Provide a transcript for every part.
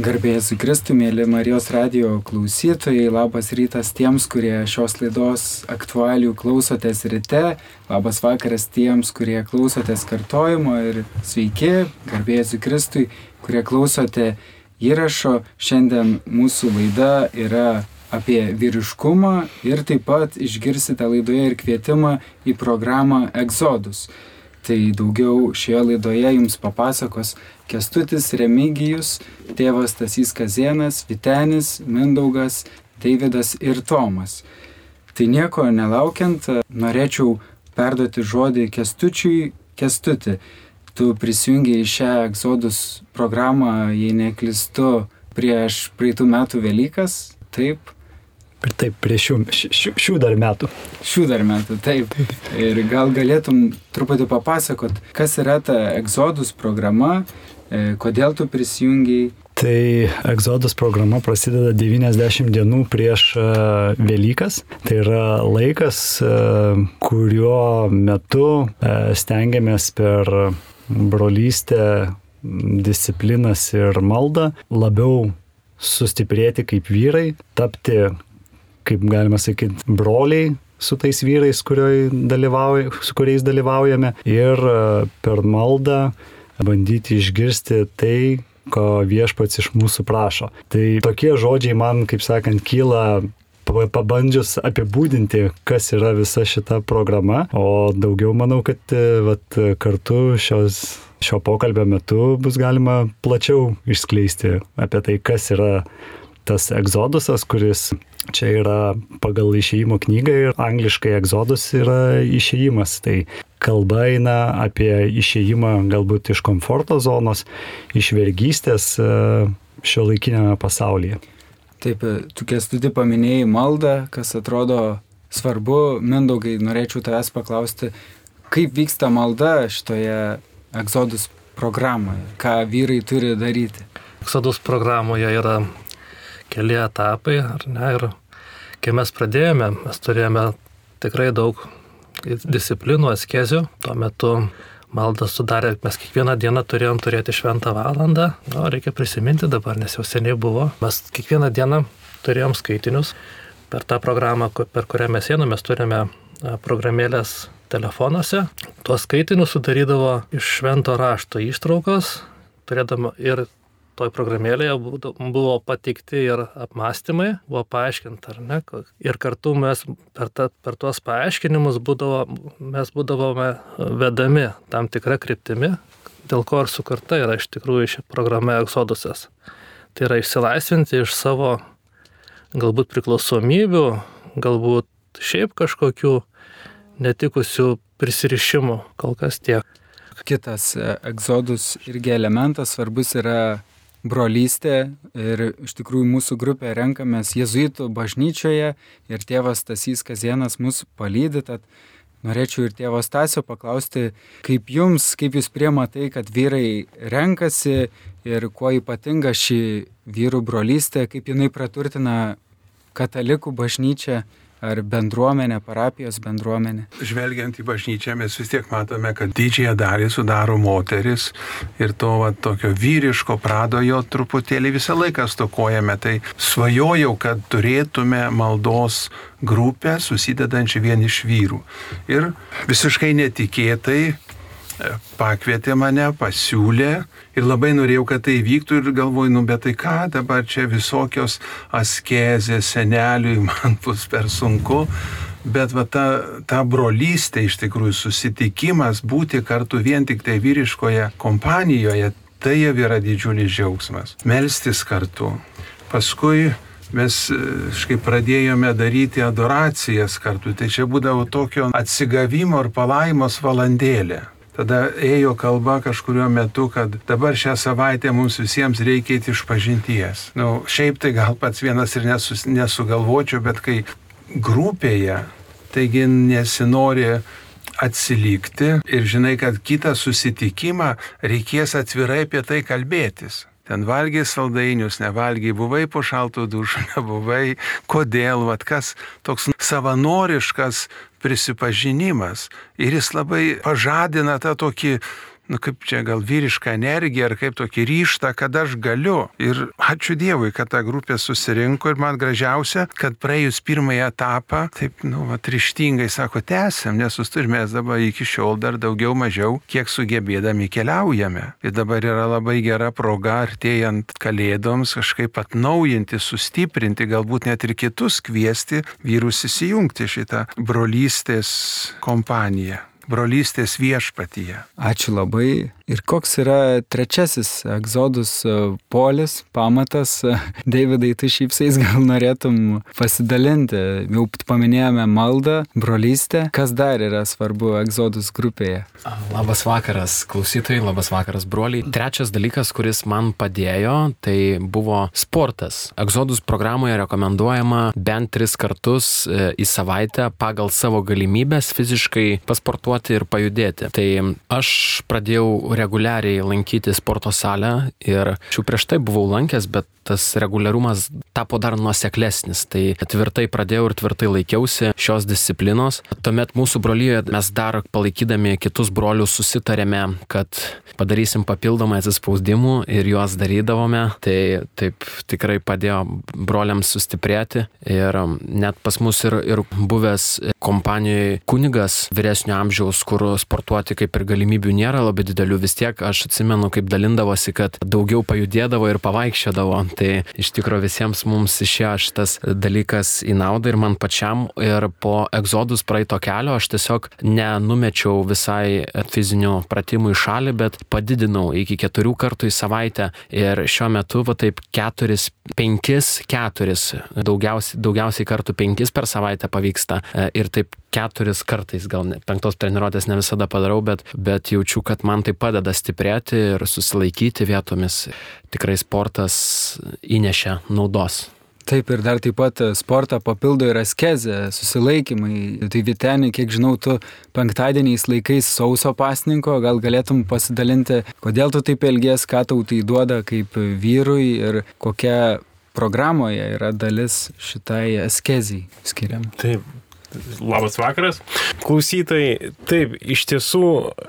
Garbėjai su Kristu, mėly Marijos radio klausytojai, labas rytas tiems, kurie šios laidos aktualių klausotės ryte, labas vakaras tiems, kurie klausotės kartojimo ir sveiki, garbėjai su Kristui, kurie klausote įrašo. Šiandien mūsų laida yra apie vyriškumą ir taip pat išgirsite laidoje ir kvietimą į programą Exodus. Tai daugiau šioje laidoje jums papasakos Kestutis Remigijus, tėvas Tasys Kazienas, Vitenis, Mindaugas, Davidas ir Tomas. Tai nieko nelaukiant, norėčiau perduoti žodį Kestučiui Kestuti. Tu prisijungiai šią Exodus programą, jei neklistu, prieš praeitų metų Velykas, taip? Taip, prie šių, šių, šių dar metų. Šių dar metų, taip. Ir gal galėtum truputį papasakot, kas yra ta Exodus programa, e, kodėl tu prisijungiai. Tai Exodus programa prasideda 90 dienų prieš e, Velykas. Tai yra laikas, e, kurio metu stengiamės per brolystę, disciplinas ir maldą labiau sustiprėti kaip vyrai, tapti kaip galima sakyti, broliai su tais vyrais, dalyvauja, su kuriais dalyvaujame ir e, per maldą bandyti išgirsti tai, ko viešpats iš mūsų prašo. Tai tokie žodžiai man, kaip sakant, kyla pabandžius apibūdinti, kas yra visa šita programa, o daugiau manau, kad e, vat, kartu šios, šio pokalbio metu bus galima plačiau išskleisti apie tai, kas yra tas egzodusas, kuris čia yra pagal išėjimo knygą ir angliškai egzodus yra išėjimas. Tai kalba eina apie išėjimą galbūt iš komforto zonos, iš vergystės e, šio laikinėme pasaulyje. Taip, e, tu kestudi paminėjai maldą, kas atrodo svarbu. Mindaugai, norėčiau tavęs paklausti, kaip vyksta malda šitoje egzodus programoje, ką vyrai turi daryti. Exodus programoje yra keli etapai, ar ne? Ir kai mes pradėjome, mes turėjome tikrai daug disciplinų, askezių. Tuo metu maldą sudarė, mes kiekvieną dieną turėjom turėti šventą valandą. Na, reikia prisiminti dabar, nes jau seniai buvo. Mes kiekvieną dieną turėjom skaitinius. Per tą programą, per kurią mes einame, mes turime programėlės telefonuose. Tuos skaitinius sudarydavo iš švento rašto ištraukos, turėdama ir toj programėlėje buvo patikti ir apmąstymai, buvo paaiškinta, ar ne. Ir kartu mes per, ta, per tuos paaiškinimus būdavo, mes būdavome vedami tam tikrą kryptimį, dėl ko ir sukurta yra iš tikrųjų ši programa Exodusas. Tai yra išsilaisvinti iš savo galbūt priklausomybių, galbūt šiaip kažkokių netikusių prisirišimų, kol kas tiek. Kitas egzodus irgi elementas svarbus yra brolystė ir iš tikrųjų mūsų grupę renkamės jezuitų bažnyčioje ir tėvas Tasys Kazienas mus palydė, tad norėčiau ir tėvas Tasio paklausti, kaip jums, kaip jūs priema tai, kad vyrai renkasi ir kuo ypatinga ši vyrų brolystė, kaip jinai praturtina katalikų bažnyčią ar bendruomenė, parapijos bendruomenė? Žvelgiant į bažnyčią, mes vis tiek matome, kad didžiąją dalį sudaro moteris ir to va, tokio vyriško prado jo truputėlį visą laiką stokojame. Tai svajojau, kad turėtume maldos grupę susidedančią vien iš vyrų. Ir visiškai netikėtai pakvietė mane, pasiūlė ir labai norėjau, kad tai vyktų ir galvoju, nu bet tai ką dabar čia visokios askezės seneliui man bus per sunku. Bet va ta, ta brolystė iš tikrųjų susitikimas, būti kartu vien tik tai vyriškoje kompanijoje, tai jau yra didžiulis džiaugsmas. Melstis kartu. Paskui mes kažkaip pradėjome daryti adoracijas kartu, tai čia būdavo tokio atsigavimo ir palaimos valandėlė. Tada ėjo kalba kažkurio metu, kad dabar šią savaitę mums visiems reikia iš pažinties. Na, nu, šiaip tai gal pats vienas ir nesus, nesugalvočiau, bet kai grupėje, taigi nesinori atsilikti ir žinai, kad kitą susitikimą reikės atvirai apie tai kalbėtis. Ten valgiai saldainius, nevalgiai, buvai po šaltų dušų, nebuvai, kodėl, vad kas toks savanoriškas prisipažinimas ir jis labai pažadina tą tokį nu kaip čia gal vyrišką energiją ar kaip tokį ryštą, kad aš galiu. Ir ačiū Dievui, kad ta grupė susirinko ir man gražiausia, kad praėjus pirmąją etapą, taip, nu, va, ryštingai sako, tęsiam, nesusturime dabar iki šiol dar daugiau mažiau, kiek sugebėdami keliaujame. Ir dabar yra labai gera proga artėjant kalėdoms kažkaip atnaujinti, sustiprinti, galbūt net ir kitus kviesti vyrus įsijungti šitą brolystės kompaniją brolystės viešpatyje. Ačiū labai. Ir koks yra trečiasis egzodus e, polis, pamatas? Davidai, tu šypsais gal norėtum pasidalinti. Jau paminėjome maldą, brolystę. Kas dar yra svarbu egzodus grupėje? Labas vakaras, klausytojai, labas vakaras, broliai. Trečias dalykas, kuris man padėjo, tai buvo sportas. Egzodus programoje rekomenduojama bent tris kartus e, į savaitę pagal savo galimybės fiziškai pasportuoti ir pajudėti. Tai aš pradėjau reguliariai lankyti sporto salę ir šių prieš tai buvau lankęs, bet tas reguliarumas tapo dar nuoseklesnis. Tai tvirtai pradėjau ir tvirtai laikiausi šios disciplinos. Tuomet mūsų brolyje mes dar palaikydami kitus brolius susitarėme, kad padarysim papildomą atsispausdimų ir juos darydavome. Tai taip tikrai padėjo broliams sustiprėti. Ir net pas mus ir, ir buvęs kompanijoje kunigas vyresnio amžiaus, kur sportuoti kaip ir galimybių nėra labai didelių, vis tiek aš atsimenu, kaip dalindavosi, kad daugiau pajudėdavo ir pavaikščiodavo. Tai iš tikrųjų visiems mums išėjo šitas dalykas į naudą ir man pačiam. Ir po egzodus praeito kelio aš tiesiog nenumečiau visai fizinių pratimų į šalį, bet padidinau iki keturių kartų į savaitę. Ir šiuo metu, va taip, keturis, penkis, keturis, daugiausiai, daugiausiai kartų penkis per savaitę pavyksta. Ir taip keturis kartais, gal ne, penktos treniruotės ne visada padarau, bet, bet jaučiu, kad man tai padeda stiprėti ir susilaikyti vietomis. Tikrai sportas įnešia naudos. Taip ir dar taip pat sportą papildo ir askezė, susilaikymai. Tai Vitenį, kiek žinau, tu penktadieniais laikais sauso pasninko, gal galėtum pasidalinti, kodėl tu taip elgies, ką tau tai duoda kaip vyrui ir kokia programoje yra dalis šitai askezijai skiriam. Taip, Labas vakaras. Klausytojai, taip, iš tiesų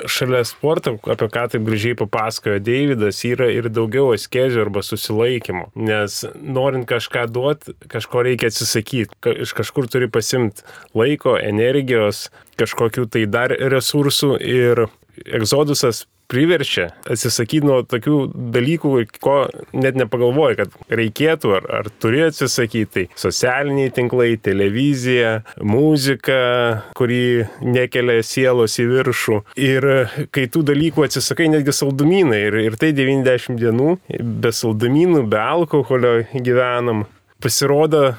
šalia sporto, apie ką taip gražiai papasakojo Deividas, yra ir daugiau askezio arba susilaikymo. Nes norint kažką duoti, kažko reikia atsisakyti. Iš kažkur turi pasimti laiko, energijos, kažkokių tai dar resursų ir egzodusas priverčia atsisakyti nuo tokių dalykų, ko net nepagalvoji, kad reikėtų ar, ar turi atsisakyti. Tai socialiniai tinklai, televizija, muzika, kuri nekelia sielos į viršų. Ir kai tų dalykų atsisakai, netgi saldumynai. Ir, ir tai 90 dienų be saldumynų, be alkoholio gyvenam. Pasirodo,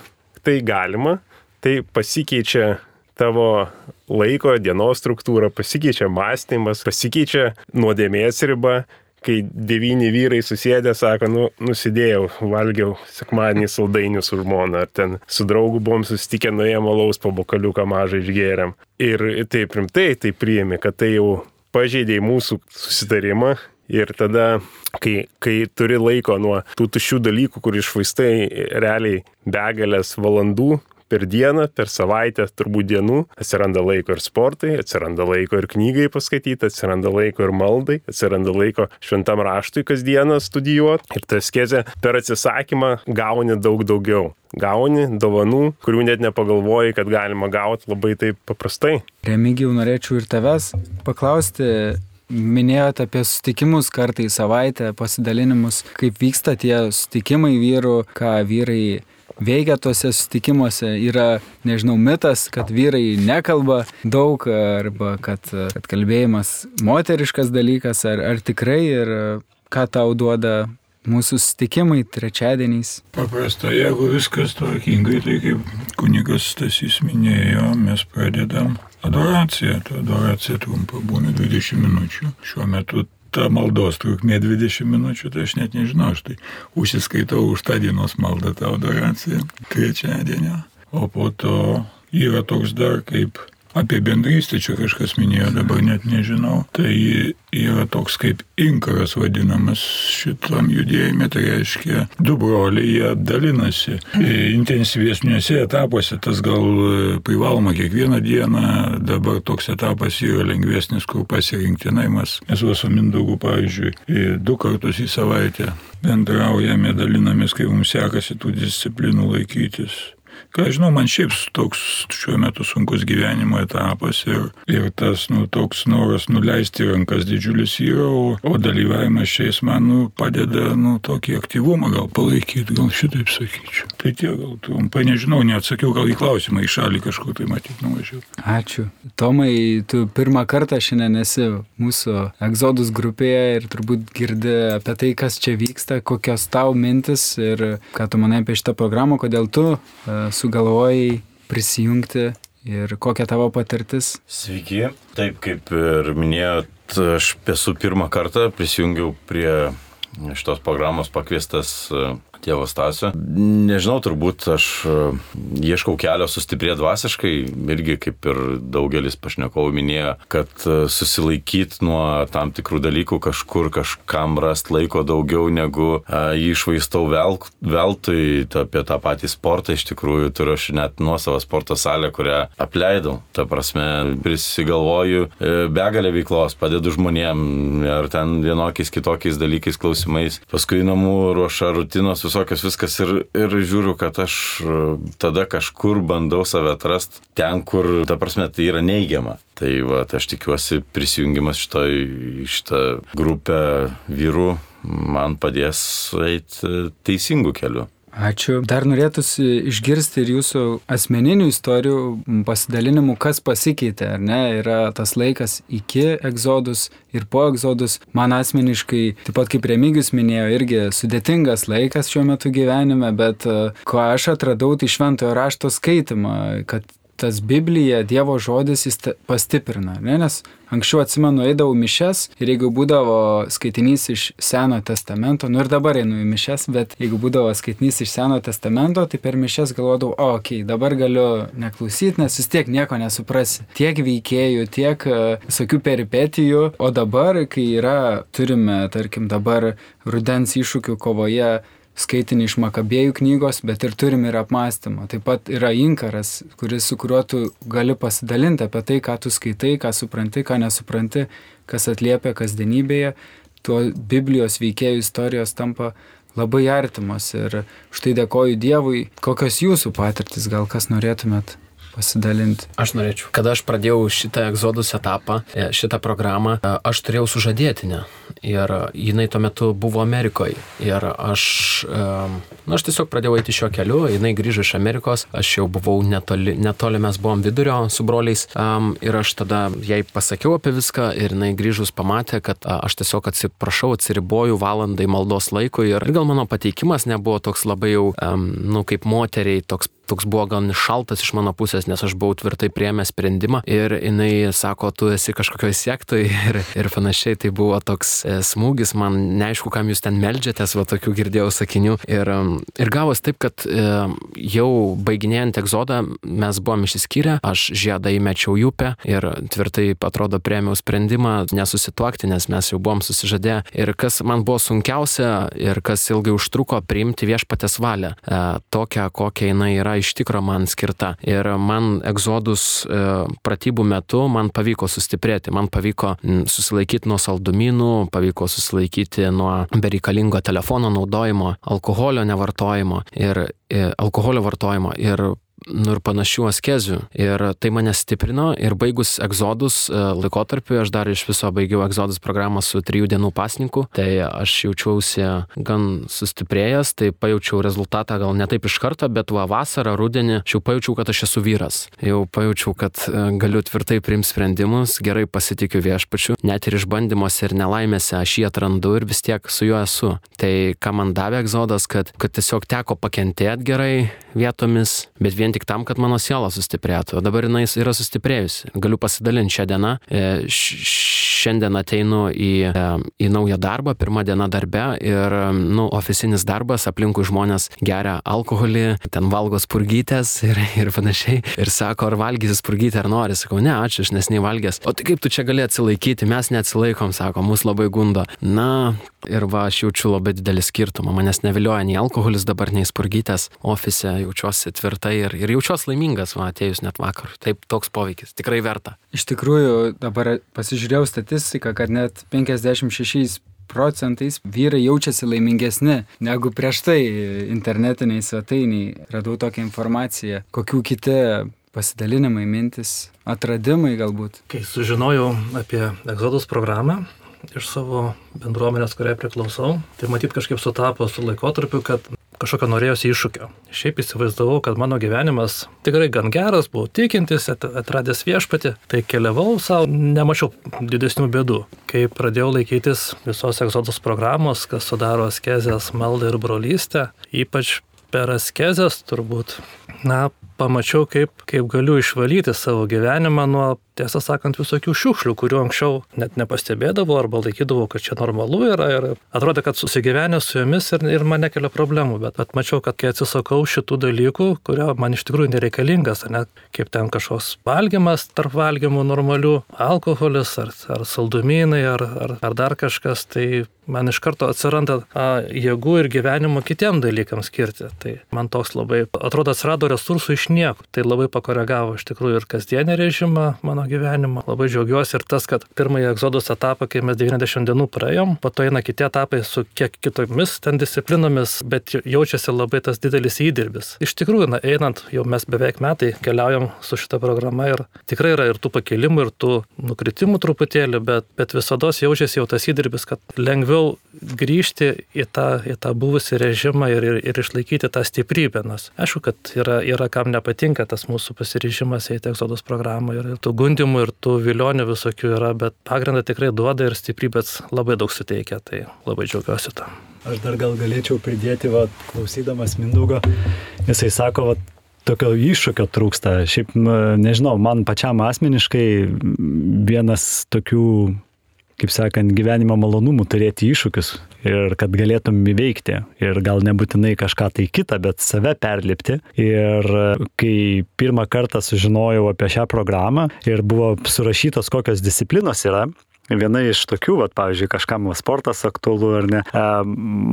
tai galima, tai pasikeičia tavo laiko, dienos struktūra, pasikeičia mąstymas, pasikeičia nuodėmės riba, kai devyni vyrai susėdė, sako, nu, nusidėjau, valgiau sekmadienį saldainių su žmona, ar ten su draugu buvom susitikę, nuėjom alaus po bokaliuką mažą išgėrėm. Ir taip rimtai tai priėmė, kad tai jau pažeidė mūsų susitarimą. Ir tada, kai, kai turi laiko nuo tų tuščių dalykų, kur išvaistai realiai begalės valandų, per dieną, per savaitę, turbūt dienų, atsiranda laiko ir sportai, atsiranda laiko ir knygai paskaityti, atsiranda laiko ir maldai, atsiranda laiko šventam raštui kasdieną studijuoti. Ir tas kezė per atsisakymą gauni daug daugiau. Gauni dovanų, kurių net nepagalvoji, kad galima gauti labai taip paprastai. Remigijau, norėčiau ir tavęs paklausti, Minėjote apie sutikimus kartą į savaitę, pasidalinimus, kaip vyksta tie sutikimai vyrų, ką vyrai veikia tuose susitikimuose. Yra, nežinau, mitas, kad vyrai nekalba daug arba kad, kad kalbėjimas moteriškas dalykas, ar, ar tikrai ir ką tau duoda mūsų susitikimai trečiadieniais. Paprastai, jeigu viskas tvarkingai, tai kaip kunigas Stasys minėjo, mes pradedam adoraciją. Ta adoracija trumpa būna 20 minučių. Šiuo metu ta maldos trukmė 20 minučių, tai aš net nežinau, aš tai užsiskaitau už tą dienos maldą, tą adoraciją trečiadienio. O po to yra toks dar kaip apie bendrystę čia kažkas minėjo, dabar net nežinau. Tai yra toks kaip inkaras vadinamas šitam judėjime, tai reiškia, du broliai jie dalinasi intensyvesniuose etapuose, tas gal privaloma kiekvieną dieną, dabar toks etapas yra lengvesnis, kur pasirinktinai mes, mes su Mindaugu, pavyzdžiui, du kartus į savaitę bendraujame, dalinamės, kai mums sekasi tų disciplinų laikytis. Ką žinau, man šiaip toks šiuo metu sunkus gyvenimo etapas ir, ir tas nu, toks noras nuleisti rankas didžiulis yra, o, o dalyvavimas šiais man nu, padeda nu, tokį aktyvumą gal palaikyti, gal šitaip sakyčiau. Tai tie gal trumpai nežinau, neatsakiau gal į klausimą, į šalį kažkur tai matyti nuvažiavau. Ačiū. Tomai, tu pirmą kartą šiandien esi mūsų egzodus grupėje ir turbūt girdi apie tai, kas čia vyksta, kokios tau mintis ir ką tu manai apie šitą programą, kodėl tu uh, sugalvojai prisijungti ir kokia tavo patirtis? Sveiki, taip kaip ir minėjot, aš esu pirmą kartą prisijungiau prie šitos programos pakviestas tėvo Stasio. Nežinau, turbūt aš e, ieškau kelio sustiprėti dvasiškai, irgi kaip ir daugelis pašnekovų minėjo, kad e, susilaikyti nuo tam tikrų dalykų kažkur kažkam rast laiko daugiau negu e, jį išvaistau vel, veltui, apie tą patį sportą iš tikrųjų turiu aš net nuosavą sporto salę, kurią apleidau. Ta prasme, prisigalvoju begalę veiklos, padedu žmonėm ar ten vienokiais kitokiais dalykais, klausimais. Paskui namų ruoša rutinos visokios viskas ir, ir žiūriu, kad aš e, tada kažkur bandau save atrasti ten, kur, ta prasme, tai yra neigiama. Tai va, tai aš tikiuosi prisijungimas šitoj, šitą grupę vyrų man padės eiti teisingų kelių. Ačiū. Dar norėtųsi išgirsti ir jūsų asmeninių istorijų, pasidalinimų, kas pasikeitė, ar ne, yra tas laikas iki egzodus ir po egzodus. Man asmeniškai, taip pat kaip Remigijus minėjo, irgi sudėtingas laikas šiuo metu gyvenime, bet e, ko aš atradau, tai šventojo rašto skaitimą, kad tas Biblija, Dievo žodis, jis pastiprina, ne? nes anksčiau atsimenu, eidavau mišes ir jeigu būdavo skaitinys iš Seno testamento, nu ir dabar einu į mišes, bet jeigu būdavo skaitinys iš Seno testamento, tai per mišes galvodavau, o, okei, okay, dabar galiu neklausyti, nes vis tiek nieko nesuprasi. Tiek veikėjų, tiek uh, visokių peripetijų, o dabar, kai yra, turime, tarkim, dabar rudens iššūkių kovoje, skaitinį iš Makabėjų knygos, bet ir turim ir apmąstymą. Taip pat yra inkaras, kuris, su kuriuo tu gali pasidalinti apie tai, ką tu skaitai, ką supranti, ką nesupranti, kas atliepia kasdienybėje. Tuo Biblijos veikėjų istorijos tampa labai artimos ir štai dėkoju Dievui. Kokios jūsų patirtis, gal kas norėtumėt pasidalinti? Aš norėčiau. Kada aš pradėjau šitą egzodus etapą, e, šitą programą, e, aš turėjau sužadėtinę. Ir jinai tuo metu buvo Amerikoje. Ir aš, na, aš tiesiog pradėjau eiti šio keliu, jinai grįžo iš Amerikos, aš jau buvau netoli, netoli mes buvom vidurio su broliais. Ir aš tada jai pasakiau apie viską ir jinai grįžus pamatė, kad aš tiesiog atsiprašau, atsiriboju valandai maldos laikui. Ir gal mano pateikimas nebuvo toks labai jau, um, nu, kaip moteriai, toks toks buvo gan šaltas iš mano pusės, nes aš buvau tvirtai priemęs sprendimą ir jinai sako, tu esi kažkokioje sektoje ir, ir panašiai. Tai buvo toks e, smūgis, man neaišku, kam jūs ten melžiatės, va tokių girdėjau sakinių. Ir, ir gavos taip, kad e, jau baiginėjant egzodą mes buvom išsiskyrę, aš žiedą įmečiau į upę ir tvirtai, atrodo, priemiau sprendimą nesusituokti, nes mes jau buvom susižadėję. Ir kas man buvo sunkiausia ir kas ilgai užtruko, priimti viešpatės valią. E, tokią, kokia jinai yra iš tikro man skirta. Ir man egzodus e, pratybų metu man pavyko sustiprėti, man pavyko susilaikyti nuo saldumynų, pavyko susilaikyti nuo bereikalingo telefono naudojimo, alkoholio nevartojimo ir e, alkoholio vartojimo. Ir nu, ir panašių askezių. Ir tai mane stiprino ir baigus egzodus e, laikotarpiu, aš dar iš viso baigiau egzodus programą su trijų dienų pasninku, tai aš jaučiausi gan sustiprėjęs, tai pajaučiau rezultatą gal ne taip iš karto, bet va vasarą, rudenį, aš jau pajaučiau, kad aš esu vyras. Jau pajaučiau, kad e, galiu tvirtai priimti sprendimus, gerai pasitikiu viešpačiu, net ir išbandymuose ir nelaimėse aš jį atrandu ir vis tiek su juo esu. Tai ką man davė egzodas, kad, kad tiesiog teko pakentėti gerai vietomis, bet vien vien tik tam, kad mano siela sustiprėtų. O dabar jinai yra sustiprėjusi. Galiu pasidalinti šią dieną. E, šiandien ateinu į, e, į naują darbą, pirmą dieną darbe ir, nu, oficinis darbas, aplinkui žmonės geria alkoholį, ten valgo spurgytės ir, ir panašiai. Ir sako, ar valgysi spurgytę, ar nori. Sakau, ne, ačiū, aš nesnei valgęs. O tai kaip tu čia gali atsilaikyti, mes neatsilaikom, sako, mus labai gundo. Na, ir va, aš jaučiu labai didelį skirtumą. Manęs nevilioja nei alkoholis dabar, nei spurgytės. Ofise jaučiuosi tvirtai ir, ir jaučiuosi laimingas, va, atėjus net vakar. Taip, toks poveikis. Tikrai verta. Iš tikrųjų, dabar pasižiūrėjau statistiką, kad net 56 procentais vyrai jaučiasi laimingesni negu prieš tai internetiniai svetainiai. Radau tokią informaciją. Kokių kiti pasidalinimai, mintis, atradimai galbūt. Kai sužinojau apie Exodus programą iš savo bendruomenės, kuriai priklausau, tai matyt kažkaip sutapo su laikotarpiu, kad kažkokio norėjosi iššūkio. Šiaip įsivaizdavau, kad mano gyvenimas tikrai gan geras, buvau tikintis, atradęs viešpatį, tai keliavau savo, nemačiau didesnių bėdų. Kai pradėjau laikytis visos egzodos programos, kas sudaro askezės, maldą ir brolystę, ypač per askezės turbūt, na, pamačiau, kaip, kaip galiu išvalyti savo gyvenimą nuo tiesą sakant, visokių šiukšlių, kurių anksčiau net nepastebėdavau arba laikydavau, kad čia normalu yra ir atrodo, kad susigyvenę su jomis ir, ir man nekelia problemų, bet atmačiau, kad kai atsisakau šitų dalykų, kurio man iš tikrųjų nereikalingas, ne, kaip ten kažkoks valgymas tarp valgymų normalių, alkoholis ar, ar saldumynai ar, ar, ar dar kažkas, tai man iš karto atsiranda a, jėgų ir gyvenimo kitiem dalykams skirti. Tai man toks labai, atrodo, atsirado resursų iš nieko. Tai labai pakoregavo iš tikrųjų ir kasdienį režimą mano mano gyvenimo. Labai džiaugiuosi ir tas, kad pirmąjį egzodos etapą, kai mes 90 dienų praėjom, po to eina kiti etapai su kiek kitomis ten disciplinomis, bet jaučiasi labai tas didelis įdirbis. Iš tikrųjų, na, einant, jau mes beveik metai keliaujam su šita programa ir tikrai yra ir tų pakilimų, ir tų nukritimų truputėlį, bet, bet visada jaučiasi jau tas įdirbis, kad lengviau grįžti į tą, į tą buvusį režimą ir, ir, ir išlaikyti tą stiprybę. Nes aišku, kad yra, yra kam nepatinka tas mūsų pasiryžimas eiti egzodos programą ir tų gundų gundimų ir tų vilionių visokių yra, bet pagrindą tikrai duoda ir stiprybės labai daug suteikia, tai labai džiaugiuosi tam. Aš dar gal galėčiau pridėti, va, klausydamas Mindaugo, jisai sako, va, tokio iššūkio trūksta. Šiaip, nežinau, man pačiam asmeniškai vienas tokių kaip sakant, gyvenimo malonumų turėti iššūkius ir kad galėtum įveikti ir gal nebūtinai kažką tai kitą, bet save perlipti. Ir kai pirmą kartą sužinojau apie šią programą ir buvo surašytos kokios disciplinos yra, Viena iš tokių, vat, pavyzdžiui, kažkam sportas aktualu ar ne,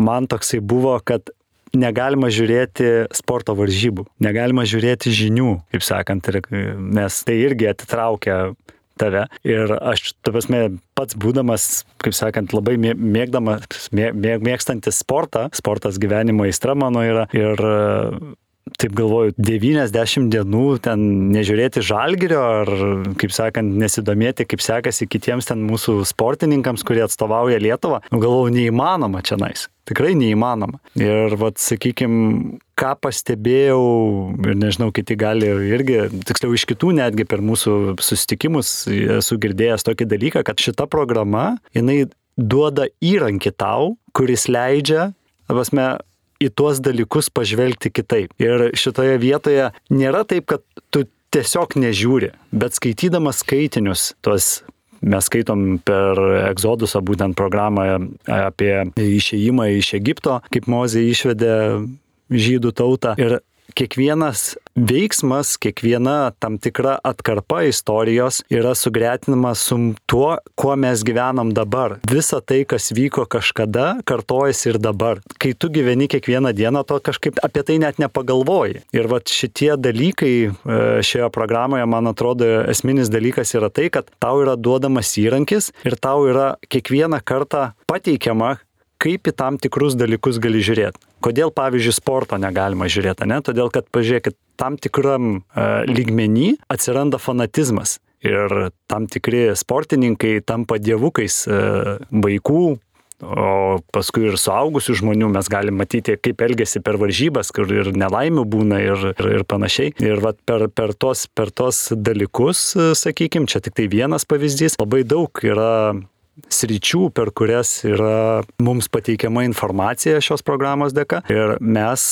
man toksai buvo, kad negalima žiūrėti sporto varžybų, negalima žiūrėti žinių, kaip sakant, nes tai irgi atitraukia tave. Ir aš, ta prasme, pats būdamas, kaip sakant, labai mėgdamas, mė, mėgstantis sportą, sportas gyvenimo aistra mano yra. Ir taip galvoju, 90 dienų ten nežiūrėti žalgerio ar, kaip sakant, nesidomėti, kaip sekasi kitiems ten mūsų sportininkams, kurie atstovauja Lietuvą, nu, galvoju, neįmanoma čia nais. Tikrai neįmanoma. Ir, vad, sakykime, ką pastebėjau, ir nežinau, kiti gali irgi, tiksliau iš kitų netgi per mūsų susitikimus esu girdėjęs tokį dalyką, kad šita programa, jinai duoda įrankį tau, kuris leidžia, apasme, į tuos dalykus pažvelgti kitaip. Ir šitoje vietoje nėra taip, kad tu tiesiog nežiūri, bet skaitydamas skaitinius, tuos mes skaitom per Egzodusą būtent programą apie išėjimą iš Egipto, kaip Mozė išvedė žydų tautą. Ir kiekvienas veiksmas, kiekviena tam tikra atkarpa istorijos yra sugretinama su tuo, kuo mes gyvenam dabar. Visa tai, kas vyko kažkada, kartojasi ir dabar. Kai tu gyveni kiekvieną dieną, to kažkaip apie tai net nepagalvoji. Ir va šitie dalykai e, šioje programoje, man atrodo, esminis dalykas yra tai, kad tau yra duodamas įrankis ir tau yra kiekvieną kartą pateikiama, kaip į tam tikrus dalykus gali žiūrėti. Kodėl, pavyzdžiui, sporto negalima žiūrėti, ne? Todėl, kad, pažiūrėkit, tam tikram uh, lygmenį atsiranda fanatizmas. Ir tam tikri sportininkai tampa dievukais uh, vaikų, o paskui ir suaugusių žmonių mes galim matyti, kaip elgesi per varžybas, kur ir nelaimių būna ir, ir, ir panašiai. Ir vat, per, per, tos, per tos dalykus, sakykime, čia tik tai vienas pavyzdys, labai daug yra sričių, per kurias yra mums pateikiama informacija šios programos dėka ir mes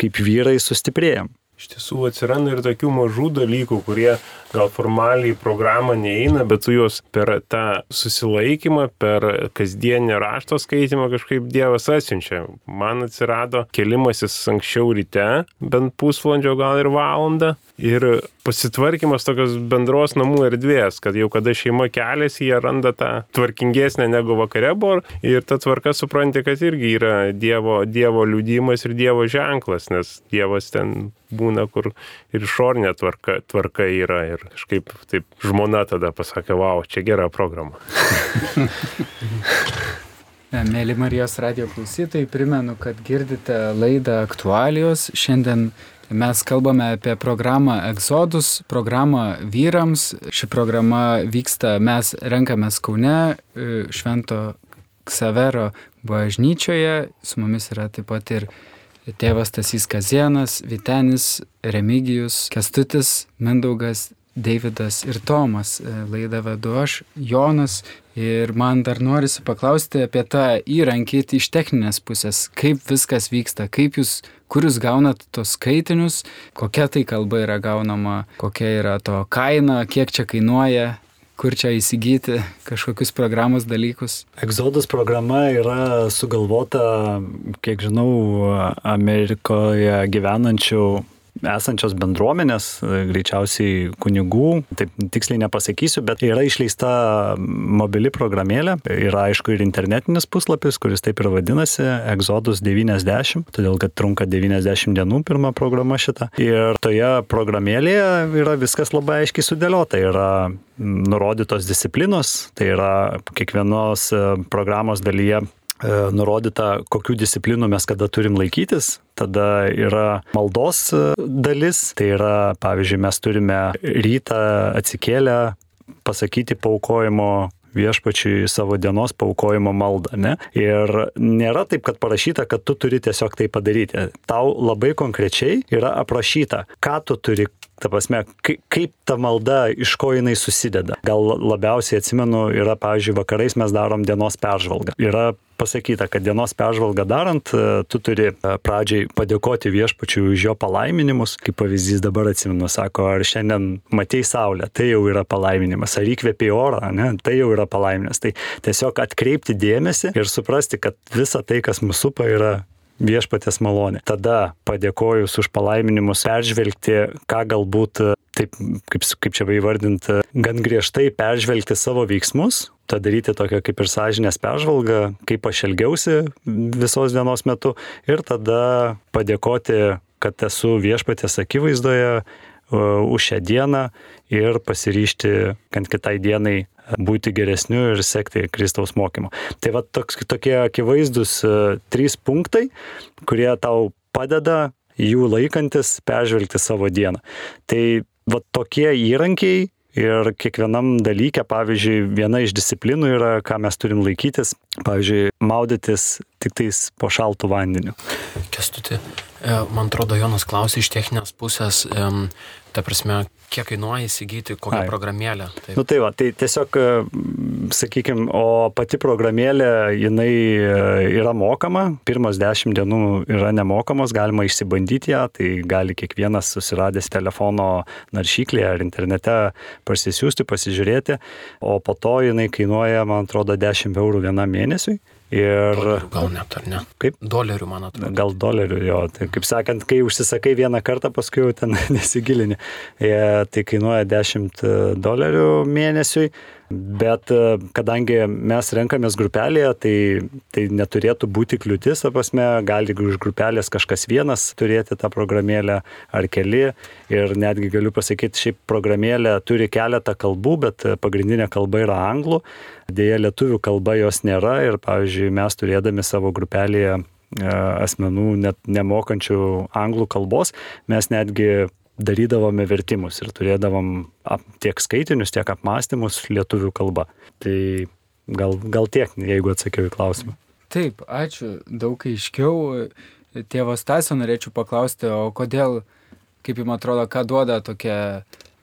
kaip vyrai sustiprėjom. iš tiesų atsiranda ir tokių mažų dalykų, kurie gal formaliai programą neįeina, bet tu juos per tą susilaikymą, per kasdienį rašto skaitimą kažkaip Dievas atsiunčia. Man atsirado kelimasis anksčiau ryte, bent pusvalandžio gal ir valandą. Ir pasitvarkymas tokios bendros namų erdvės, kad jau kada šeima keliasi, jie randa tą tvarkingesnę negu vakare buvo. Ir ta tvarka supranti, kad irgi yra Dievo, dievo liūdimas ir Dievo ženklas, nes Dievas ten būna, kur ir išorinė tvarka, tvarka yra. Ir kažkaip taip žmona tada pasakė, wow, čia gera programa. Mėly Marijos radio klausytojai, primenu, kad girdite laidą aktualijos. Šiandien mes kalbame apie programą Exodus, programą vyrams. Ši programa vyksta, mes renkamės Kaune, e, Švento Ksavero bažnyčioje. Su mumis yra taip pat ir tėvas Tasys Kazienas, Vitenis, Remigijus, Kestutis, Mindaugas, Davidas ir Tomas. E, laidą vedu aš, Jonas. Ir man dar norisi paklausti apie tą įrankį iš techninės pusės, kaip viskas vyksta, kaip jūs, kur jūs gaunat tos skaitinius, kokia tai kalba yra gaunama, kokia yra to kaina, kiek čia kainuoja, kur čia įsigyti kažkokius programos dalykus? Exodus programa yra sugalvota, kiek žinau, Amerikoje gyvenančių esančios bendruomenės, greičiausiai kunigų, taip tiksliai nepasakysiu, bet yra išleista mobili programėlė, yra aišku ir internetinis puslapis, kuris taip ir vadinasi Exodus 90, todėl kad trunka 90 dienų pirma programa šita. Ir toje programėlėje yra viskas labai aiškiai sudėliota, yra nurodytos disciplinos, tai yra kiekvienos programos dalyje nurodyta, kokių disciplinų mes kada turim laikytis. Tada yra maldos e, dalis, tai yra, pavyzdžiui, mes turime rytą atsikėlę pasakyti paukojimo viešpačiui savo dienos paukojimo maldą. Ne? Ir nėra taip, kad parašyta, kad tu turi tiesiog tai padaryti. Tau labai konkrečiai yra aprašyta, ką tu turi ta prasme, kaip ta malda, iš ko jinai susideda. Gal labiausiai atsimenu, yra, pavyzdžiui, vakarais mes darom dienos peržvalgą. Yra pasakyta, kad dienos peržvalgą darant, e, tu turi e, pradžiai padėkoti viešpačiui už jo palaiminimus. Kaip pavyzdys dabar atsimenu, sako, ar šiandien matei saulę, tai jau yra palaiminimas, ar įkvėpiai orą, ne, tai jau yra palaiminimas. Tai tiesiog atkreipti dėmesį ir suprasti, kad visa tai, kas mūsų supa, yra viešpatės malonė. Tada padėkojus už palaiminimus peržvelgti, ką galbūt, taip kaip, kaip čia įvardinti, gan griežtai peržvelgti savo veiksmus, tą daryti tokią kaip ir sąžinės peržvalgą, kaip aš elgiausi visos dienos metu ir tada padėkoti, kad esu viešpatės akivaizdoje už šią dieną ir pasiryšti, kad kitai dienai būti geresniu ir sekti Kristaus mokymu. Tai va toks, tokie akivaizdus e, trys punktai, kurie tau padeda jų laikantis peržvelgti savo dieną. Tai va tokie įrankiai ir kiekvienam dalykė, pavyzdžiui, viena iš disciplinų yra, ką mes turim laikytis, pavyzdžiui, maudytis tik tais po šaltų vandeniu. Kestuti, e, man atrodo, Jonas klausė iš techninės pusės, ta prasme, kiek kainuoja įsigyti kokią Ai. programėlę. Taip. Nu tai va, tai tiesiog, sakykime, o pati programėlė, jinai e, yra mokama, pirmas dešimt dienų yra nemokamos, galima išsibandyti ją, tai gali kiekvienas susiradęs telefono naršyklį ar internete pasisiųsti, pasižiūrėti, o po to jinai kainuoja, man atrodo, 10 eurų vienam mėnesiui. Ir... Dolerių gal net, ar ne? Kaip? Dolerių, man atrodo. Gal dolerių, jo. Tai kaip sakant, kai užsisakai vieną kartą, paskui jau ten nesigilini. E, tai kainuoja 10 dolerių mėnesiui. Bet e, kadangi mes renkamės grupelėje, tai, tai neturėtų būti kliūtis, apasme, gali iš grupelės kažkas vienas turėti tą programėlę ar keli. Ir netgi galiu pasakyti, šiaip programėlė turi keletą kalbų, bet pagrindinė kalba yra anglų. Dėja, lietuvių kalba jos nėra ir, pavyzdžiui, mes turėdami savo grupelėje e, asmenų net nemokančių anglų kalbos, mes netgi darydavome vertimus ir turėdavom ap, tiek skaitinius, tiek apmąstymus lietuvių kalba. Tai gal, gal tiek, jeigu atsakiau į klausimą. Taip, ačiū, daug aiškiau. Tėvo Stasio norėčiau paklausti, o kodėl, kaip jums atrodo, ką duoda tokia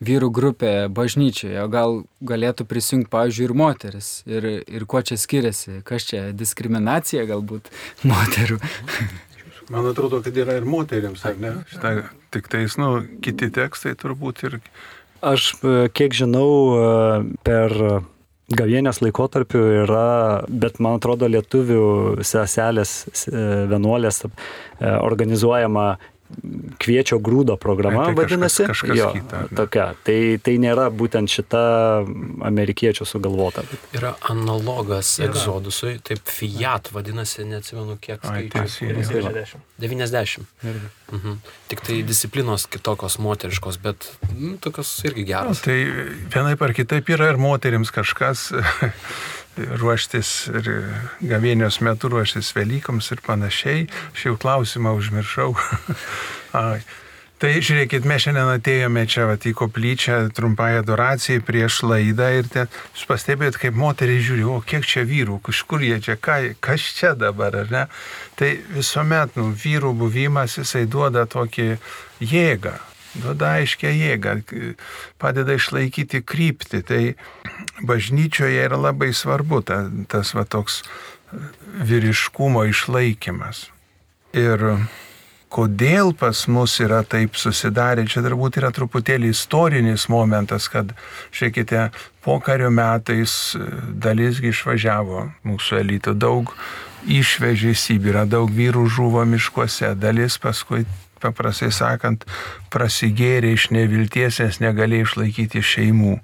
vyrų grupė bažnyčioje, gal galėtų prisijungti, pavyzdžiui, ir moteris. Ir, ir kuo čia skiriasi, kas čia diskriminacija galbūt moterų. Man atrodo, kad yra ir moteriams, ar ne? Šitą, tik tais, nu, kiti tekstai turbūt ir... Aš e, kiek žinau, e, per gavienės laikotarpiu yra, bet man atrodo, lietuvių seselės, e, vienuolės organizuojama kviečio grūdo programa Ai, tai vadinasi. kažkas- kažkas jo, kita, tokia. Tai, tai nėra būtent šita amerikiečių sugalvota. Yra analogas egzodusui, taip Fiat vadinasi, neatsimenu kiek Ai, skaičių. tiesiai. 90. Mhm. Tik tai disciplinos kitokios moteriškos, bet nu, tokios irgi geros. tai vienaip ar kitaip yra ir moteriams kažkas ruoštis ir gavėnios metu ruoštis Velykoms ir panašiai. Aš jau klausimą užmiršau. Ai. Tai žiūrėkit, mes šiandien atėjome čia vat, į koplyčią trumpai adoracijai prieš laidą ir ten jūs pastebėjot, kaip moteriai žiūri, o kiek čia vyrų, iš kur jie čia, ką, kas čia dabar, ar ne? Tai visuomet, nu, vyrų buvimas, jisai duoda tokį jėgą, duoda aiškę jėgą, padeda išlaikyti kryptį. Tai bažnyčioje yra labai svarbu ta, tas va toks vyriškumo išlaikymas. Ir kodėl pas mus yra taip susidarę, čia turbūt yra truputėlį istorinis momentas, kad, žiūrėkite, pokario metais e, dalisgi išvažiavo mūsų elito, daug išvežė į Sibirą, daug vyrų žuvo miškuose, dalis paskui paprastai sakant, prasigėrė iš nevilties, nes negalėjo išlaikyti šeimų.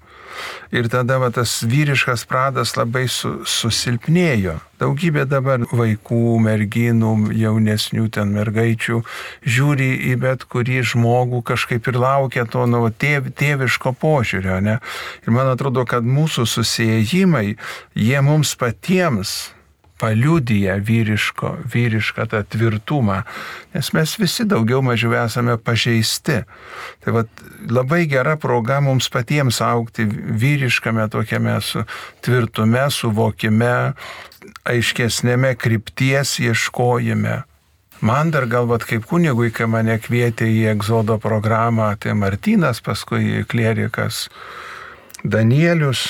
Ir tada va, tas vyriškas pradas labai su, susilpnėjo. Daugybė dabar vaikų, merginų, jaunesnių ten mergaičių žiūri į bet kurį žmogų kažkaip ir laukia to nu, tėv, tėviško požiūrio. Ne? Ir man atrodo, kad mūsų susijėjimai, jie mums patiems paliudyja vyriško, vyrišką tą tvirtumą, nes mes visi daugiau mažiau esame pažeisti. Tai vat, labai gera proga mums patiems aukti vyriškame tokiame su tvirtume, suvokime, aiškesnėme krypties ieškojime. Man dar galvat kaip kunigui, kai mane kvietė į egzodo programą, tai Martinas, paskui klierikas Danielius,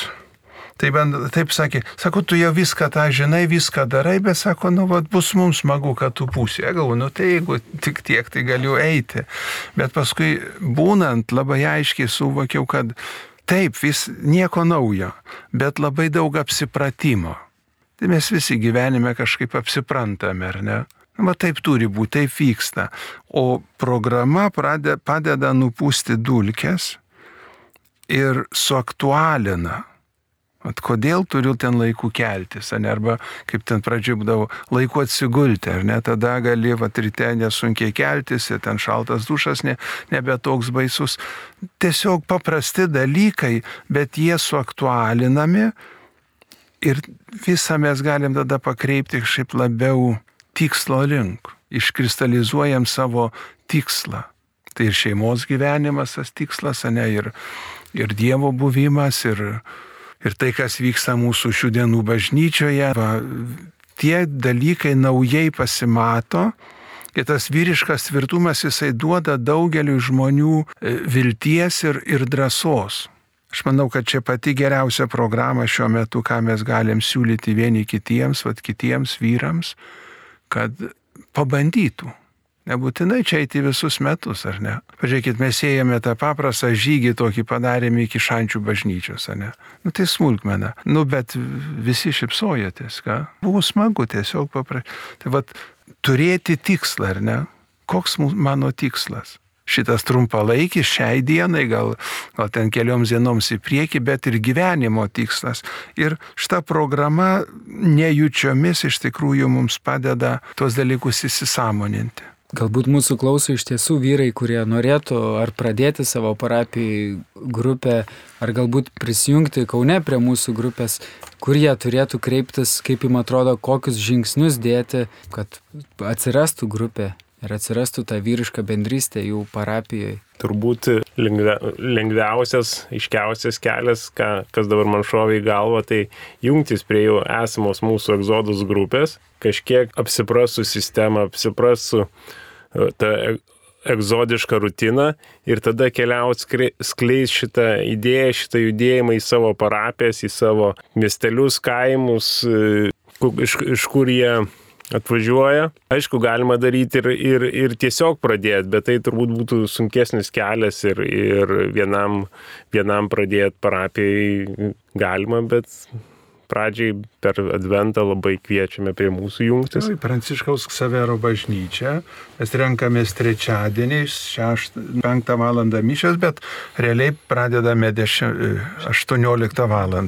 Tai bent taip sakė, sako, tu jau viską tą žinai, viską darai, bet sako, nu, vat, bus mums smagu, kad tu pusė. Galvoju, nu tai jeigu tik tiek, tai galiu eiti. Bet paskui būnant labai aiškiai suvokiau, kad taip, vis nieko naujo, bet labai daug apsipratimo. Tai mes visi gyvenime kažkaip apsiprantame, ar ne? Va taip turi būti, taip vyksta. O programa pradė, padeda nupūsti dulkes ir suaktualina. At kodėl turiu ten laiku keltis, ne, arba kaip ten pradžiui būdavo, laiku atsigulti, ar ne, tada gali vat ryte nesunkiai keltis, ten šaltas dušas ne, nebe toks baisus. Tiesiog paprasti dalykai, bet jie suaktualinami ir visą mes galim tada pakreipti kažkaip labiau tikslo link, iškristalizuojam savo tikslą. Tai ir šeimos gyvenimas tas tikslas, ne, ir, ir Dievo buvimas, ir ir tai, kas vyksta mūsų šių dienų bažnyčioje, va, tie dalykai naujai pasimato. Ir tas vyriškas tvirtumas jisai duoda daugeliu žmonių e, vilties ir, ir drąsos. Aš manau, kad čia pati geriausia programa šiuo metu, ką mes galim siūlyti vieni kitiems, vad kitiems vyrams, kad pabandytų. Nebūtinai čia eiti visus metus, ar ne? Pažiūrėkit, mes ėjome tą paprastą žygį tokį padarėme iki šančių bažnyčios, ar ne? Nu tai smulkmena. Nu bet visi šipsojotės, ką? Buvo smagu tiesiog paprašyti. Tai vad, turėti tikslą, ar ne? Koks mano tikslas? Šitas trumpalaikis šiai dienai, gal, gal ten kelioms dienoms į priekį, bet ir gyvenimo tikslas. Ir šita programa nejučiomis iš tikrųjų mums padeda tuos dalykus įsisamoninti. Galbūt mūsų klauso iš tiesų vyrai, kurie norėtų ar pradėti savo parapijai grupę, ar galbūt prisijungti Kaune prie mūsų grupės, kur jie turėtų kreiptis, kaip jums atrodo, kokius žingsnius dėti, kad atsirastų grupė ir atsirastų ta vyriška bendrystė jų parapijoje. Turbūt lengvia, lengviausias, iškiausias kelias, ką, kas dabar man šovė į galvą, tai jungtis prie jau esamos mūsų egzodus grupės, kažkiek apsipras su sistema, apsipras su tą egzodišką rutiną ir tada keliauti skleis šitą idėją, šitą judėjimą į savo parapės, į savo miestelius, kaimus, iš, iš kur jie atvažiuoja. Aišku, galima daryti ir, ir, ir tiesiog pradėti, bet tai turbūt būtų sunkesnis kelias ir, ir vienam, vienam pradėti parapijai galima, bet pradžiai per Adventą labai kviečiame prie mūsų jungtis. Tai Pranciškaus Savero bažnyčia, mes renkamės trečiadieniais, 5 val. mišęs, bet realiai pradedame 10, 18 val.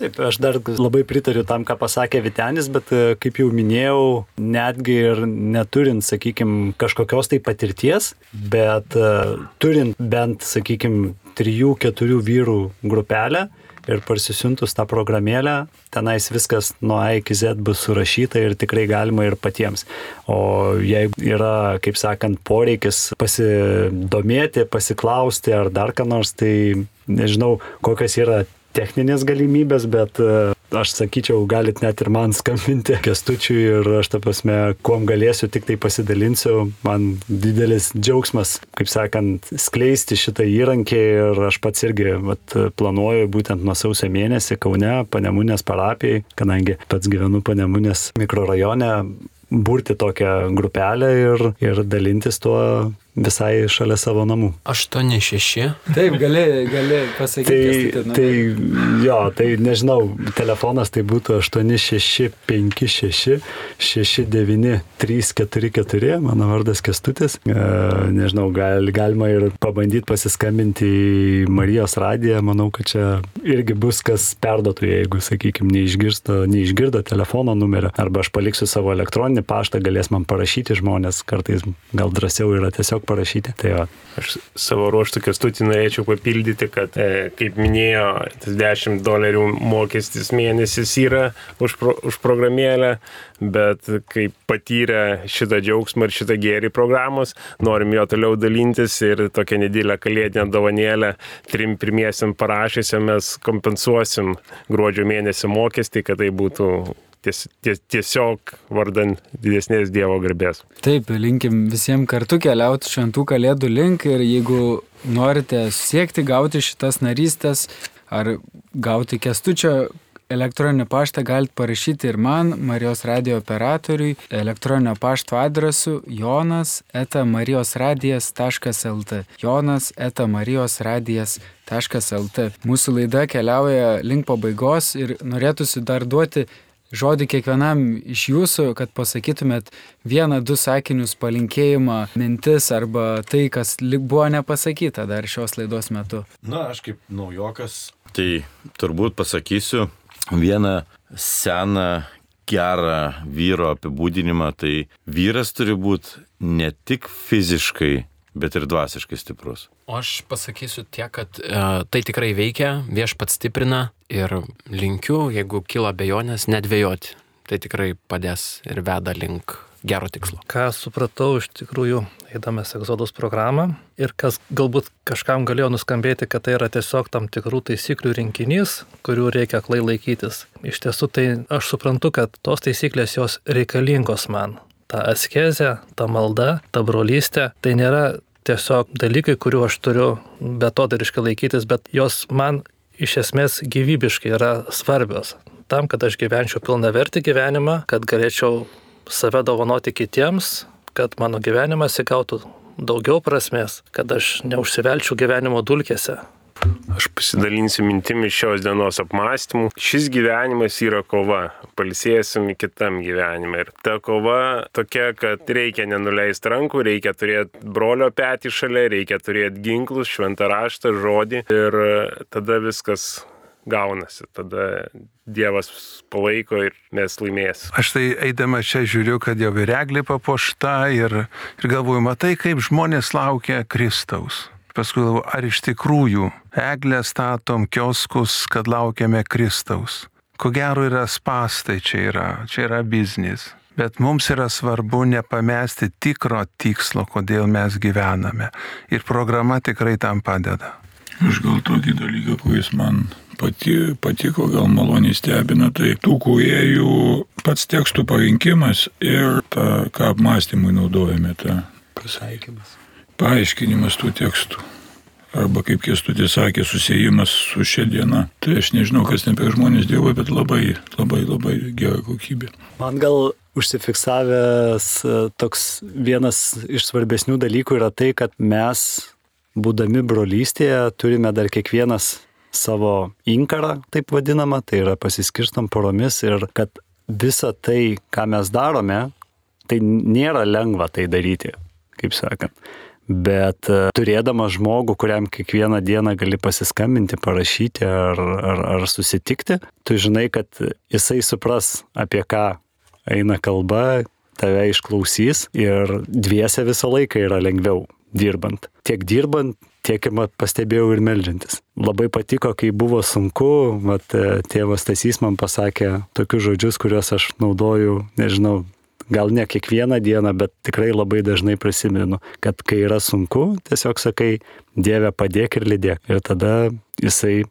Taip, aš dar labai pritariu tam, ką pasakė Vitenis, bet e, kaip jau minėjau, netgi ir neturint, sakykime, kažkokios tai patirties, bet uh, turint bent, sakykime, trijų, keturių vyrų grupelę, ir parsisiuntus tą programėlę, tenais viskas nuo A iki Z bus surašyta ir tikrai galima ir patiems. O jeigu yra, kaip sakant, poreikis pasidomėti, pasiklausti ar dar ką nors, tai nežinau, kokios yra techninės galimybės, bet e, aš sakyčiau, galit net ir man skambinti kestučiui ir aš tą prasme, kuom galėsiu, tik tai pasidalinsiu. Man didelis džiaugsmas, kaip sakant, skleisti šitą įrankį ir aš pats irgi vat, planuoju būtent nuo sausio mėnesį Kaune, Panemunės parapijai, kadangi pats gyvenu Panemunės mikrorajone, burti tokią grupelę ir, ir dalintis tuo visai šalia savo namų. 8-6. Taip, gali, gali pasakyti. Tai, tai jo, tai nežinau, telefonas tai būtų 8656 69344, mano vardas Kestutis. E, nežinau, gal, galima ir pabandyti pasiskambinti į Marijos radiją, manau, kad čia irgi bus kas perdotų, jeigu, sakykime, neišgirdo, neišgirdo telefono numerio, arba aš paliksiu savo elektroninį paštą, galės man parašyti žmonės, kartais gal drąsiau yra tiesiog parašyti. Tai va. Aš savo ruoštų kestutį norėčiau papildyti, kad, e, kaip minėjo, tas 10 dolerių mokestis mėnesis yra už, pro, už programėlę, bet kaip patyrę šitą džiaugsmą ir šitą gėrį programos, norim jo toliau dalintis ir tokią nedėlę kalėdinę dovanėlę trim pirmiesiam parašysiam mes kompensuosim gruodžio mėnesio mokestį, kad tai būtų ties, ties, tiesiog vardan didesnės Dievo garbės. Taip, linkim visiems kartu keliauti šventų kalėdų link ir jeigu norite siekti gauti šitas narystės ar gauti kestučio elektroninį paštą galite parašyti ir man, Marijos radio operatoriui, elektroninio pašto adresu jonas eta marijosradijas.lt. Jonas eta marijosradijas.lt. Mūsų laida keliauja link pabaigos ir norėtųsi dar duoti žodį kiekvienam iš jūsų, kad pasakytumėt vieną, du sakinius palinkėjimą, mintis arba tai, kas buvo nepasakyta dar šios laidos metu. Na, aš kaip naujokas, tai turbūt pasakysiu vieną seną gerą vyro apibūdinimą, tai vyras turi būti ne tik fiziškai, bet ir dvasiškai stiprus. O aš pasakysiu tiek, kad e, tai tikrai veikia, viešpats stiprina ir linkiu, jeigu kyla bejonės, nedvėjoti. Tai tikrai padės ir veda link gero tikslo. Ką supratau iš tikrųjų, eidamas egzodos programą ir kas galbūt kažkam galėjo nuskambėti, kad tai yra tiesiog tam tikrų taisyklių rinkinys, kurių reikia klai laikytis. Iš tiesų tai aš suprantu, kad tos taisyklės jos reikalingos man ta askezė, ta malda, ta brolystė, tai nėra tiesiog dalykai, kuriuo aš turiu betodariškai laikytis, bet jos man iš esmės gyvybiškai yra svarbios. Tam, kad aš gyvenčiau pilna verti gyvenimą, kad galėčiau save dovanoti kitiems, kad mano gyvenimas įgautų daugiau prasmės, kad aš neužsivelčiau gyvenimo dulkėse, Aš pasidalinsiu mintimi šios dienos apmąstymų. Šis gyvenimas yra kova, palsėsim kitam gyvenime. Ir ta kova tokia, kad reikia nenuleisti rankų, reikia turėti brolio petį šalia, reikia turėti ginklus, šventą raštą, žodį ir tada viskas gaunasi. Tada Dievas palaiko ir mes laimėsime. Aš tai eidama čia žiūriu, kad jau ir eglė papuošta ir, ir galvoju, matai, kaip žmonės laukia Kristaus. Paskui galvoju, ar iš tikrųjų eglę statom kioskus, kad laukiame Kristaus. Ko gero yra spastai čia yra, čia yra biznis. Bet mums yra svarbu nepamesti tikro tikslo, kodėl mes gyvename. Ir programa tikrai tam padeda. Aš gal tokį dalyką, kuris man pati, patiko, gal maloniai stebina, tai tų kūrėjų pats tekstų parinkimas ir ta, ką apmąstymui naudojame, ta Pasveikimas paaiškinimas tų tekstų. Arba kaip Kestutis sakė, susijimas su šia diena. Tai aš nežinau, kas ten per žmonės dirba, bet labai, labai, labai gera kokybė. Man gal užsifiksavęs e, toks vienas iš svarbesnių dalykų yra tai, kad mes, būdami brolystėje, turime dar kiekvienas savo inkarą, taip vadinamą, tai yra pasiskirstam poromis ir kad visa tai, ką mes darome, tai nėra lengva tai daryti, kaip sakant. Bet e, turėdamas žmogų, kuriam kiekvieną dieną gali pasiskambinti, parašyti ar, ar, ar susitikti, tu žinai, kad jisai supras, apie ką eina kalba, tave išklausys ir dviese visą laiką yra lengviau dirbant. Tiek dirbant, tiek ir pastebėjau ir melžiantis. Labai patiko, kai buvo sunku, mat e, tėvas Tasys man pasakė tokius žodžius, kuriuos aš naudoju, nežinau, gal ne kiekvieną dieną, bet tikrai labai dažnai prisimenu, kad kai yra sunku, tiesiog sakai, Dieve padėk ir lydėk. Ir tada jisai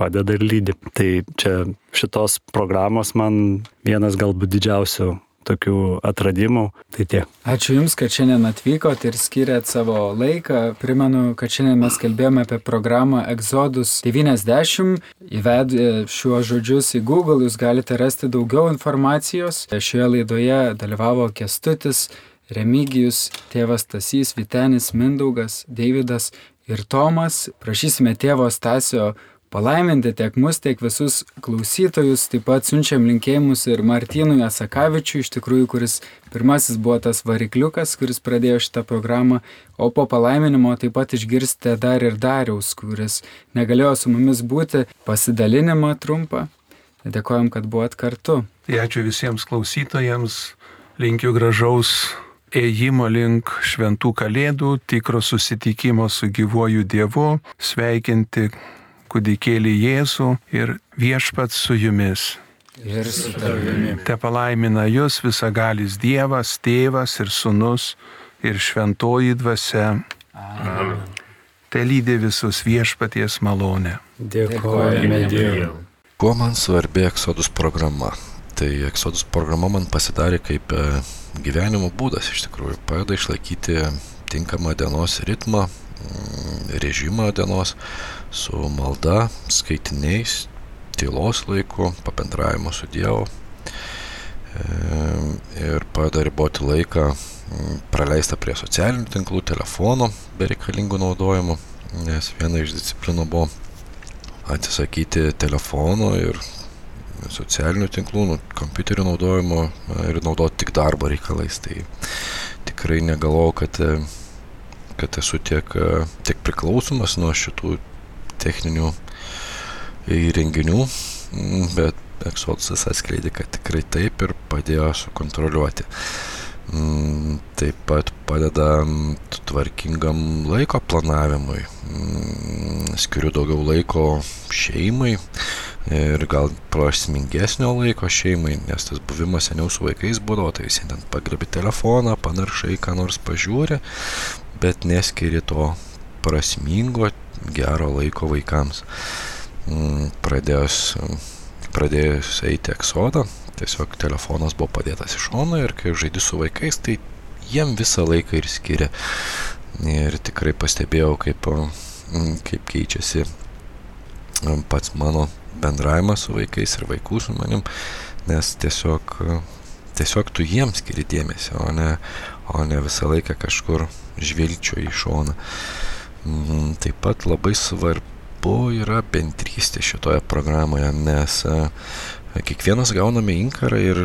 padeda ir lydi. Tai čia šitos programos man vienas galbūt didžiausių tokių atradimų. Tai tiek. Ačiū Jums, kad šiandien atvykot ir skiriat savo laiką. Primenu, kad šiandien mes kalbėjome apie programą Exodus 90. Įvedę šiuos žodžius į Google jūs galite rasti daugiau informacijos. Šioje laidoje dalyvavo Kestutis, Remigijus, tėvas Tasys, Vitenis, Mindaugas, Davidas ir Tomas. Prašysime tėvo Stasio palaiminti tiek mus, tiek visus klausytojus. Taip pat siunčiam linkėjimus ir Martynui Asakavičiui, iš tikrųjų, kuris pirmasis buvo tas varikliukas, kuris pradėjo šitą programą, o po palaiminimo taip pat išgirsite dar ir Dariaus, kuris negalėjo su mumis būti, pasidalinimą trumpą. Dėkojom, kad buvot kartu. Tai ačiū visiems klausytojams, linkiu gražaus ėjimo link šventų kalėdų, tikro susitikimo su gyvuoju Dievu, sveikinti kūdikėlį Jėzų ir viešpats su jumis. Ir su tavimi. Te palaimina jūs visagalis Dievas, Tėvas ir Sūnus ir Šventoji Dvasia. Amen. Te lydė visus viešpaties malonę. Dėkojame Dievui. Kuo man svarbi Exodus programa? Tai Exodus programa man pasidarė kaip e, gyvenimo būdas iš tikrųjų. Padeda išlaikyti tinkamą dienos ritmą, mm, režimą dienos, su malda, skaitiniais, tylos laiku, pabendravimu su Dievu ir padeda riboti laiką praleistą prie socialinių tinklų, telefono bereikalingų naudojimų, nes viena iš disciplinų buvo atsisakyti telefono ir socialinių tinklų, nu, kompiuterių naudojimo ir naudoti tik darbo reikalais. Tai tikrai negalvojau, kad, kad esu tiek, tiek priklausomas nuo šitų techninių įrenginių, mm, bet Exodusas atskleidė, kad tikrai taip ir padėjo sukontroliuoti. Mm, taip pat padeda mm, tvarkingam laiko planavimui. Skiriu daugiau laiko šeimai ir gal prasmingesnio laiko šeimai, nes tas buvimas seniau su vaikais būdavo, tai visi ten pagrebi telefoną, panaršai, ką nors pažiūri, bet neskiri to prasmingo gero laiko vaikams. Mm, pradėjus, pradėjus eiti eksodą, tiesiog telefonas buvo padėtas į šoną ir kai žaidži su vaikais, tai jiem visą laiką ir skiria. Ir tikrai pastebėjau, kaip, mm, kaip keičiasi mm, pats mano bendravimas su vaikais ir vaikų su manim, nes tiesiog, tiesiog tu jiems skiri dėmesį, o ne, o ne visą laiką kažkur žvilgčio į šoną. Mhm, taip pat labai svarbu yra bendrystė šitoje programoje, nes e, kiekvienas gauname inkarą ir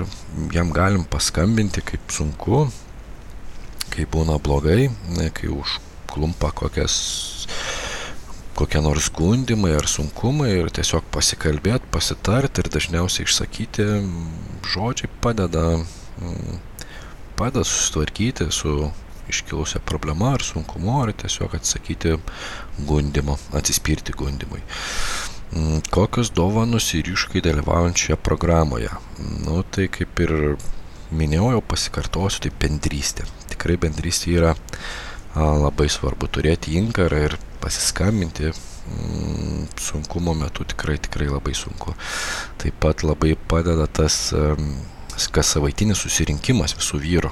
jam galim paskambinti, kaip sunku, kai būna blogai, kai užklumpa kokias kokie nors skundimai ar sunkumai ir tiesiog pasikalbėti, pasitarti ir dažniausiai išsakyti žodžiai padeda, padeda susitvarkyti su iškilusią problemą ar sunkumu, ar tiesiog atsakyti gundimo, atsispirti gundimui. Mm, kokios dovanos ir iškai dalyvaujant šioje programoje? Nu, tai kaip ir minėjau, jau pasikartosiu, tai bendrystė. Tikrai bendrystė yra labai svarbu turėti inkarą ir pasiskambinti mm, sunkumo metu tikrai, tikrai labai sunku. Taip pat labai padeda tas kas savaitinis susirinkimas visų vyrų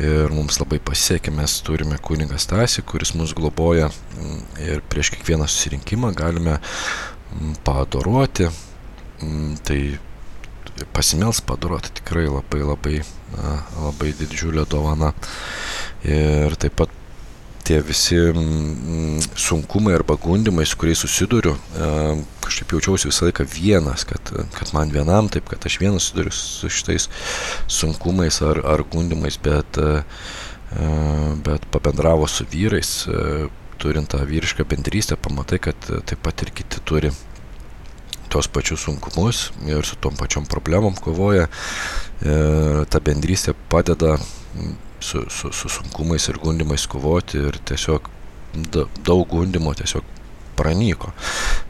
ir mums labai pasisekė, mes turime kunigą Stasį, kuris mus globoja mm, ir prieš kiekvieną susirinkimą galime mm, paadoruoti, mm, tai pasimels padoroti tikrai labai labai, labai didžiulė dovana. Ir taip pat tie visi sunkumai arba gundimai, su kuriais susiduriu, kažkaip jaučiausi visą laiką vienas, kad, kad man vienam, taip kad aš vienas susiduriu su šitais sunkumais ar, ar gundimais, bet, bet pabendravo su vyrais, turint tą vyrišką bendrystę, pamatai, kad taip pat ir kiti turi tuos pačius sunkumus ir su tom pačiom problemom kovoja. Ta bendrystė padeda su, su, su sunkumais ir gundimais kovoti ir tiesiog daug gundimo tiesiog pranyko,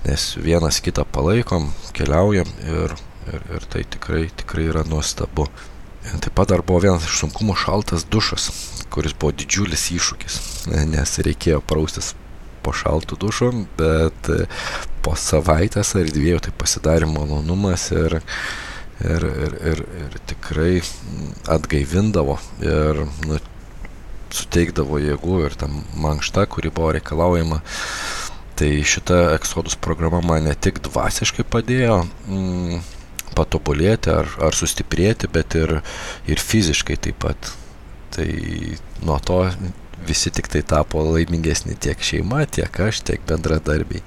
nes vienas kitą palaikom, keliaujam ir, ir, ir tai tikrai, tikrai yra nuostabu. Ir taip pat dar buvo vienas iš sunkumų šaltas dušas, kuris buvo didžiulis iššūkis, nes reikėjo praustis po šaltų dušų, bet po savaitės ar dviejų tai pasidarė malonumas ir, ir, ir, ir, ir tikrai atgaivindavo ir nu, suteikdavo jėgų ir tam mankšta, kuri buvo reikalaujama. Tai šita Exodus programa man ne tik dvasiškai padėjo mm, patobulėti ar, ar sustiprėti, bet ir, ir fiziškai taip pat. Tai nuo to visi tik tai tapo laimingesni tiek šeima, tiek aš, tiek bendradarbiai.